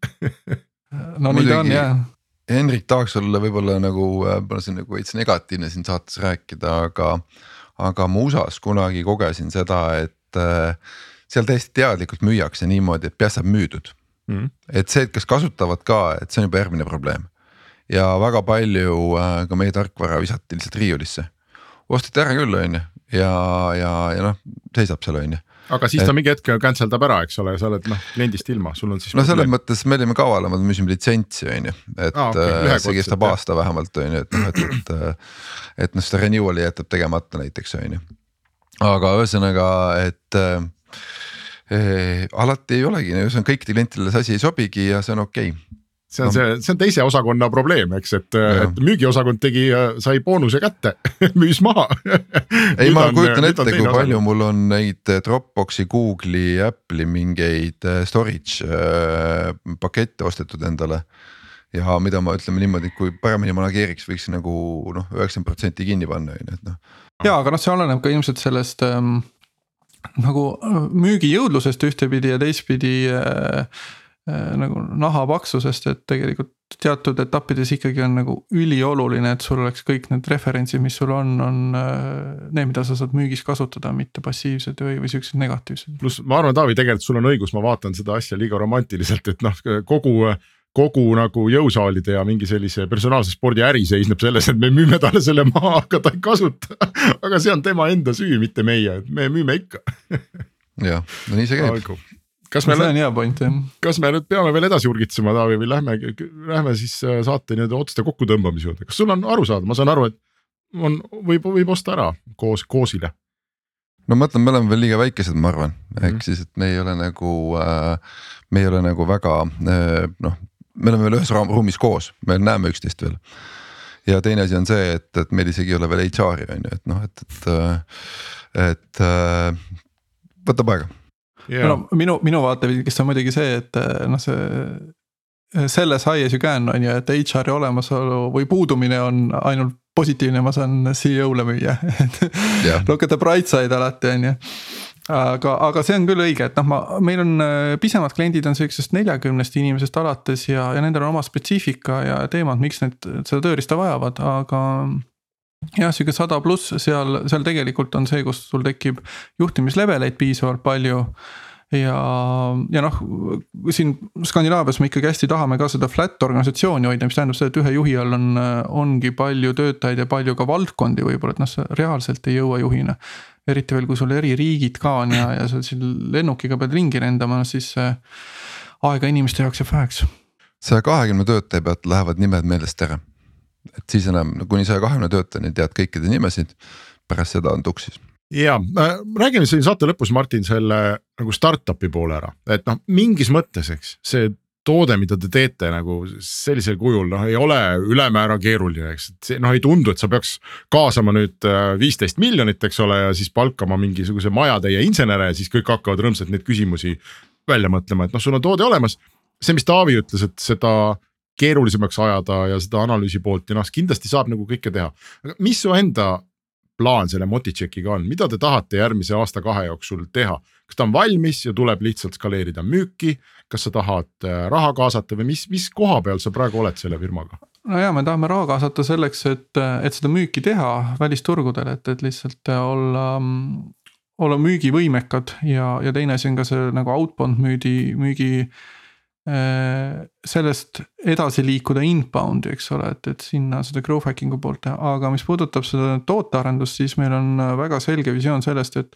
no nii ta on jah. Henrik tahaks olla võib-olla nagu, võib-olla see on nagu veits negatiivne siin saates rääkida, aga, aga ma USA-s kunagi kogesin seda, et äh, seal täiesti teadlikult müüakse niimoodi, et peast saab müüdud mm.. et see, et kas kasutavad ka, et see on juba järgmine probleem. ja väga palju äh, ka meie tarkvara visati lihtsalt riiulisse. osteti ära küll, on ju, ja, ja, ja noh, seisab seal, on ju aga siis ta mingi hetk cancel dab ära, eks ole, sa oled noh kliendist ilma, sul on siis. no selles mõttes me olime kavalamad, müüsime litsentsi on ju, et ah, okay, äh, see kestab aasta vähemalt on ju, et noh, et, et. Äh, et noh, seda renewal'i jätab tegemata näiteks on ju, aga ühesõnaga, et alati ei olegi, see on kõikidele klientidele see asi ei sobigi ja see on okei okay see on No. see, see on teise osakonna probleem, eks, et, Jah. et müügiosakond tegi, sai boonuse kätte müüs maha. ei, ma kujutan ette, kui palju mul on neid Dropboxi, Google'i, Apple'i mingeid storage äh, pakette ostetud endale. ja mida ma ütleme niimoodi, kui paremini manageeriks, võiks nagu noh, üheksakümmend protsenti kinni panna, on ju, et noh. ja, aga noh, see oleneb ka ilmselt sellest ähm, nagu äh, müügijõudlusest ühtepidi ja teistpidi äh, äh, nagu naha paksusest, et tegelikult teatud etappides ikkagi on nagu ülioluline, et sul oleks kõik need referentsid, mis sul on, on äh, need, mida sa saad müügis kasutada, mitte passiivsed või, või siuksed negatiivsed. pluss ma arvan, Taavi, tegelikult sul on õigus, ma vaatan seda asja liiga romantiliselt, et noh, kogu kogu nagu jõusaalide ja mingi sellise personaalse spordi äri seisneb selles, et me müüme talle selle maha, aga ta ei kasuta. aga see on tema enda süü, mitte meie, et me müüme ikka. jah, no nii see käib. kas me, see on hea point jah. kas me nüüd peame veel edasi urgitsema, Taavi, või lähme, lähme siis äh, saate nii-öelda otsuste kokkutõmbamise juurde, kas sul on aru saada, ma saan aru, et on, võib, võib osta ära koos, koosile no ma ütlen, me oleme veel liiga väikesed, ma arvan, ehk mm. -hmm. siis, et me ei ole nagu äh,, me ei ole nagu väga äh, noh, me oleme veel ühes ruumis koos, me näeme üksteist veel. ja teine asi on see, et, et meil isegi ei ole veel HR-i on ju, et noh, et, et, et äh, võtab aega. yeah. no minu, minu vaatevinklist on muidugi see, et äh, noh, see. selles high as you can on ju, et HR-i olemasolu või puudumine on ainult positiivne, ma saan CEO-le müüa Jah. Look at the bright side alati on ju aga, aga see on küll õige, et noh, ma, meil on äh, pisemad kliendid on siuksest neljakümnest inimesest alates ja, ja nendel on oma spetsiifika ja teemad, miks need seda tööriista vajavad, aga. jah, sihuke sada pluss seal, seal tegelikult on see, kus sul tekib juhtimisleveleid piisavalt palju ja, ja noh, siin Skandinaavias me ikkagi hästi tahame ka seda flat organisatsiooni hoida, mis tähendab seda, et ühe juhi all on, ongi palju töötajaid ja palju ka valdkondi võib-olla, et noh, sa reaalselt ei jõua juhina. Eriti veel, kui sul eri riigid ka on ja, ja sa siin lennukiga pead ringi lendama, siis aega inimeste jaoks jääb väheks. saja kahekümne töötaja pealt lähevad nimed meelest ära. et siis enam kuni saja kahekümne töötajani tead kõikide nimesid, pärast seda on tuksis ja äh, räägime siin saate lõpus, Martin, selle nagu startup'i poole ära, et noh, mingis mõttes, eks see toode, mida te teete nagu sellisel kujul noh, ei ole ülemäära keeruline, eks, et see noh, ei tundu, et sa peaks kaasama nüüd viisteist miljonit, eks ole, ja siis palkama mingisuguse majatäie insenere ja siis kõik hakkavad rõõmsalt neid küsimusi välja mõtlema, et noh, sul on toode olemas. see, mis Taavi ütles, et seda keerulisemaks ajada ja seda analüüsi poolt ja noh, kindlasti saab nagu kõike teha, aga mis su enda plaan selle Motitšekiga on, mida te tahate järgmise aasta-kahe jooksul teha? Kas ta on valmis ja tuleb lihtsalt skaleerida müüki, kas sa tahad äh, raha kaasata või mis, mis koha peal sa praegu oled selle firmaga? no ja me tahame raha kaasata selleks, et, et seda müüki teha välisturgudel, et, et lihtsalt olla, olla müügivõimekad ja, ja teine asi on ka see nagu outbound müüdi, müügi sellest edasi liikuda inbound'i, eks ole, et, et sinna seda growth hacking'u poolt teha, aga mis puudutab seda tootearendust, siis meil on väga selge visioon sellest, et.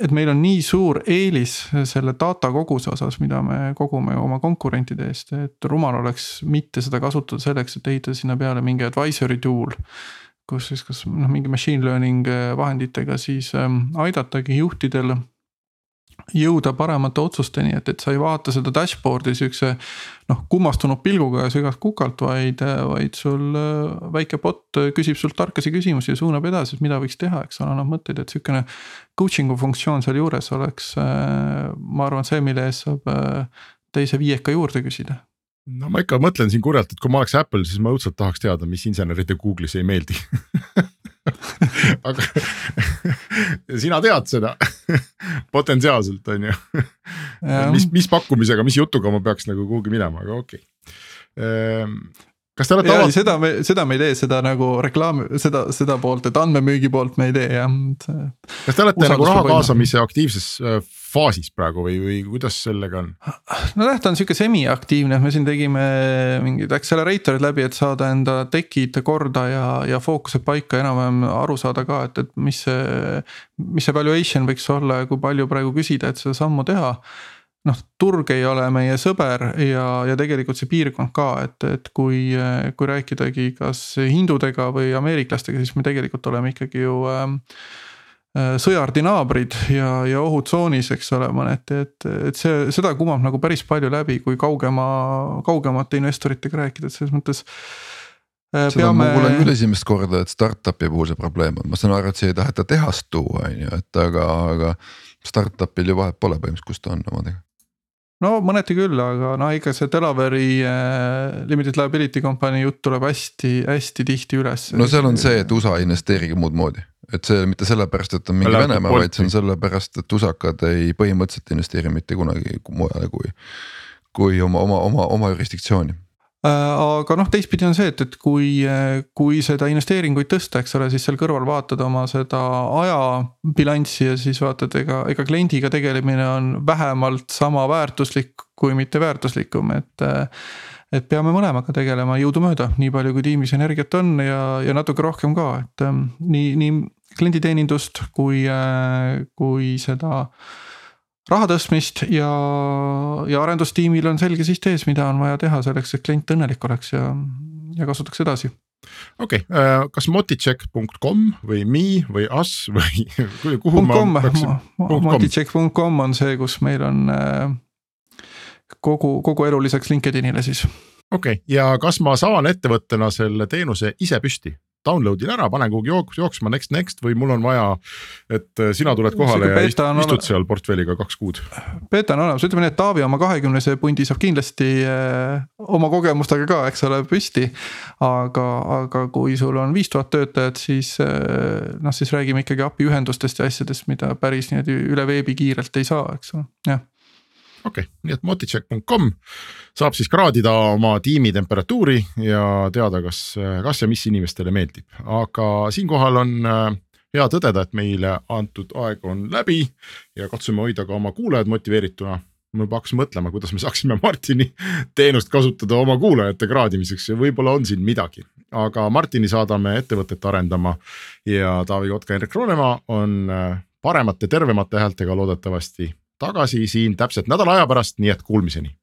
Et meil on nii suur eelis selle data koguse osas, mida me kogume oma konkurentide eest, et rumal oleks mitte seda kasutada selleks, et ehitada sinna peale mingi advisory tool. kus siis kas noh, mingi machine learning vahenditega siis ähm, aidatagi juhtidel jõuda paremate otsusteni, et, et sa ei vaata seda dashboard'i siukse. noh, kummastunud pilguga ja sügavalt kukalt, vaid, vaid sul väike bot küsib sult tarkasi küsimusi ja suunab edasi, et mida võiks teha, eks ole, annab mõtteid, et sihukene. Coaching'u funktsioon sealjuures oleks, ma arvan, see, mille eest saab teise viieka juurde küsida no ma ikka mõtlen siin kurjalt, et kui ma oleks Apple, siis ma õudselt tahaks teada, mis inseneride Google'is ei meeldi aga sina tead seda potentsiaalselt on ju. mis, mis pakkumisega, mis jutuga ma peaks nagu kuhugi minema, aga okei okay.. Kas te olete avatud? seda me, seda me ei tee, seda nagu reklaami, seda, seda poolt, et andmemüügi poolt me ei tee jah. kas te olete nagu raha kaasamise aktiivses äh, faasis praegu või, või kuidas sellega on? no jah, ta on sihuke semiaktiivne, me siin tegime mingid accelerator'id läbi, et saada enda tech'id korda ja, ja fookused paika enam-vähem aru saada ka, et, et mis see. mis see valuation võiks olla ja kui palju praegu küsida, et seda sammu teha noh, turg ei ole meie sõber ja, ja tegelikult see piirkond ka, et, et kui, kui rääkidagi kas hindudega või ameeriklastega, siis me tegelikult oleme ikkagi ju äh, sõjardi naabrid ja, ja ohutsoonis, eks ole, mõneti, et, et see, seda kumab nagu päris palju läbi, kui kaugema, kaugemate investoritega rääkida, et selles mõttes seda peame... ma kuulen küll esimest korda, et startup'i puhul see probleem on, ma saan aru, et siia ei taheta tehast tuua, on ju, et aga, aga startup'il ju vahet pole põhimõtteliselt, kus ta on omadega no mõneti küll, aga no ikka see Delaware'i äh, limited liability company jutt tuleb hästi-hästi tihti üles. no seal on see, et USA ei investeerigi muud moodi, et see mitte sellepärast, et on mingi Venemaa, vaid see on sellepärast, et usakad ei põhimõtteliselt investeeri mitte kunagi mujale kui, kui oma, oma, oma, oma jurisdiktsiooni aga noh, teistpidi on see, et, et kui, kui seda investeeringuid tõsta, eks ole, siis seal kõrval vaatad oma seda ajabilanssi ja siis vaatad, ega, ega kliendiga tegelemine on vähemalt sama väärtuslik, kui mitte väärtuslikum, et. et peame mõlemaga tegelema jõudumööda, nii palju kui tiimis energiat on ja, ja natuke rohkem ka, et ähm, nii, nii klienditeenindust kui, kui seda raha tõstmist ja, ja arendustiimil on selge siht ees, mida on vaja teha selleks, et klient õnnelik oleks ja, ja kasutaks edasi okei okay,, äh, kas moticheck.com või me või us või kuhu ma peaksin? moticheck.com on see, kus meil on äh, kogu, kogu elu lisaks LinkedInile siis. okei okay., ja kas ma saan ettevõttena selle teenuse ise püsti? Download in ära, panen kuhugi jooks, jooksma next, next või mul on vaja, et äh, sina tuled kohale ja istud, istud seal portfelliga kaks kuud. beeta on olemas, ütleme nii, et Taavi oma kahekümnese pundi saab kindlasti äh, oma kogemustega ka, eks ole, püsti. aga, aga kui sul on viis tuhat töötajat, siis äh, noh, siis räägime ikkagi API ühendustest ja asjadest, mida päris niimoodi üle veebi kiirelt ei saa, eks ole, jah okei okay,, nii et moticheck.com saab siis kraadida oma tiimi temperatuuri ja teada, kas, kas ja mis inimestele meeldib, aga siinkohal on äh, hea tõdeda, et meile antud aeg on läbi ja katsume hoida ka oma kuulajad motiveerituna ma juba hakkasin mõtlema, kuidas me saaksime Martini teenust kasutada oma kuulajate kraadimiseks ja võib-olla on siin midagi. aga Martini saadame ettevõtet arendama ja Taavi Kotka, Henrik Roonemaa on äh, paremate, tervemate häältega loodetavasti tagasi siin täpselt nädala aja pärast, nii et kuulmiseni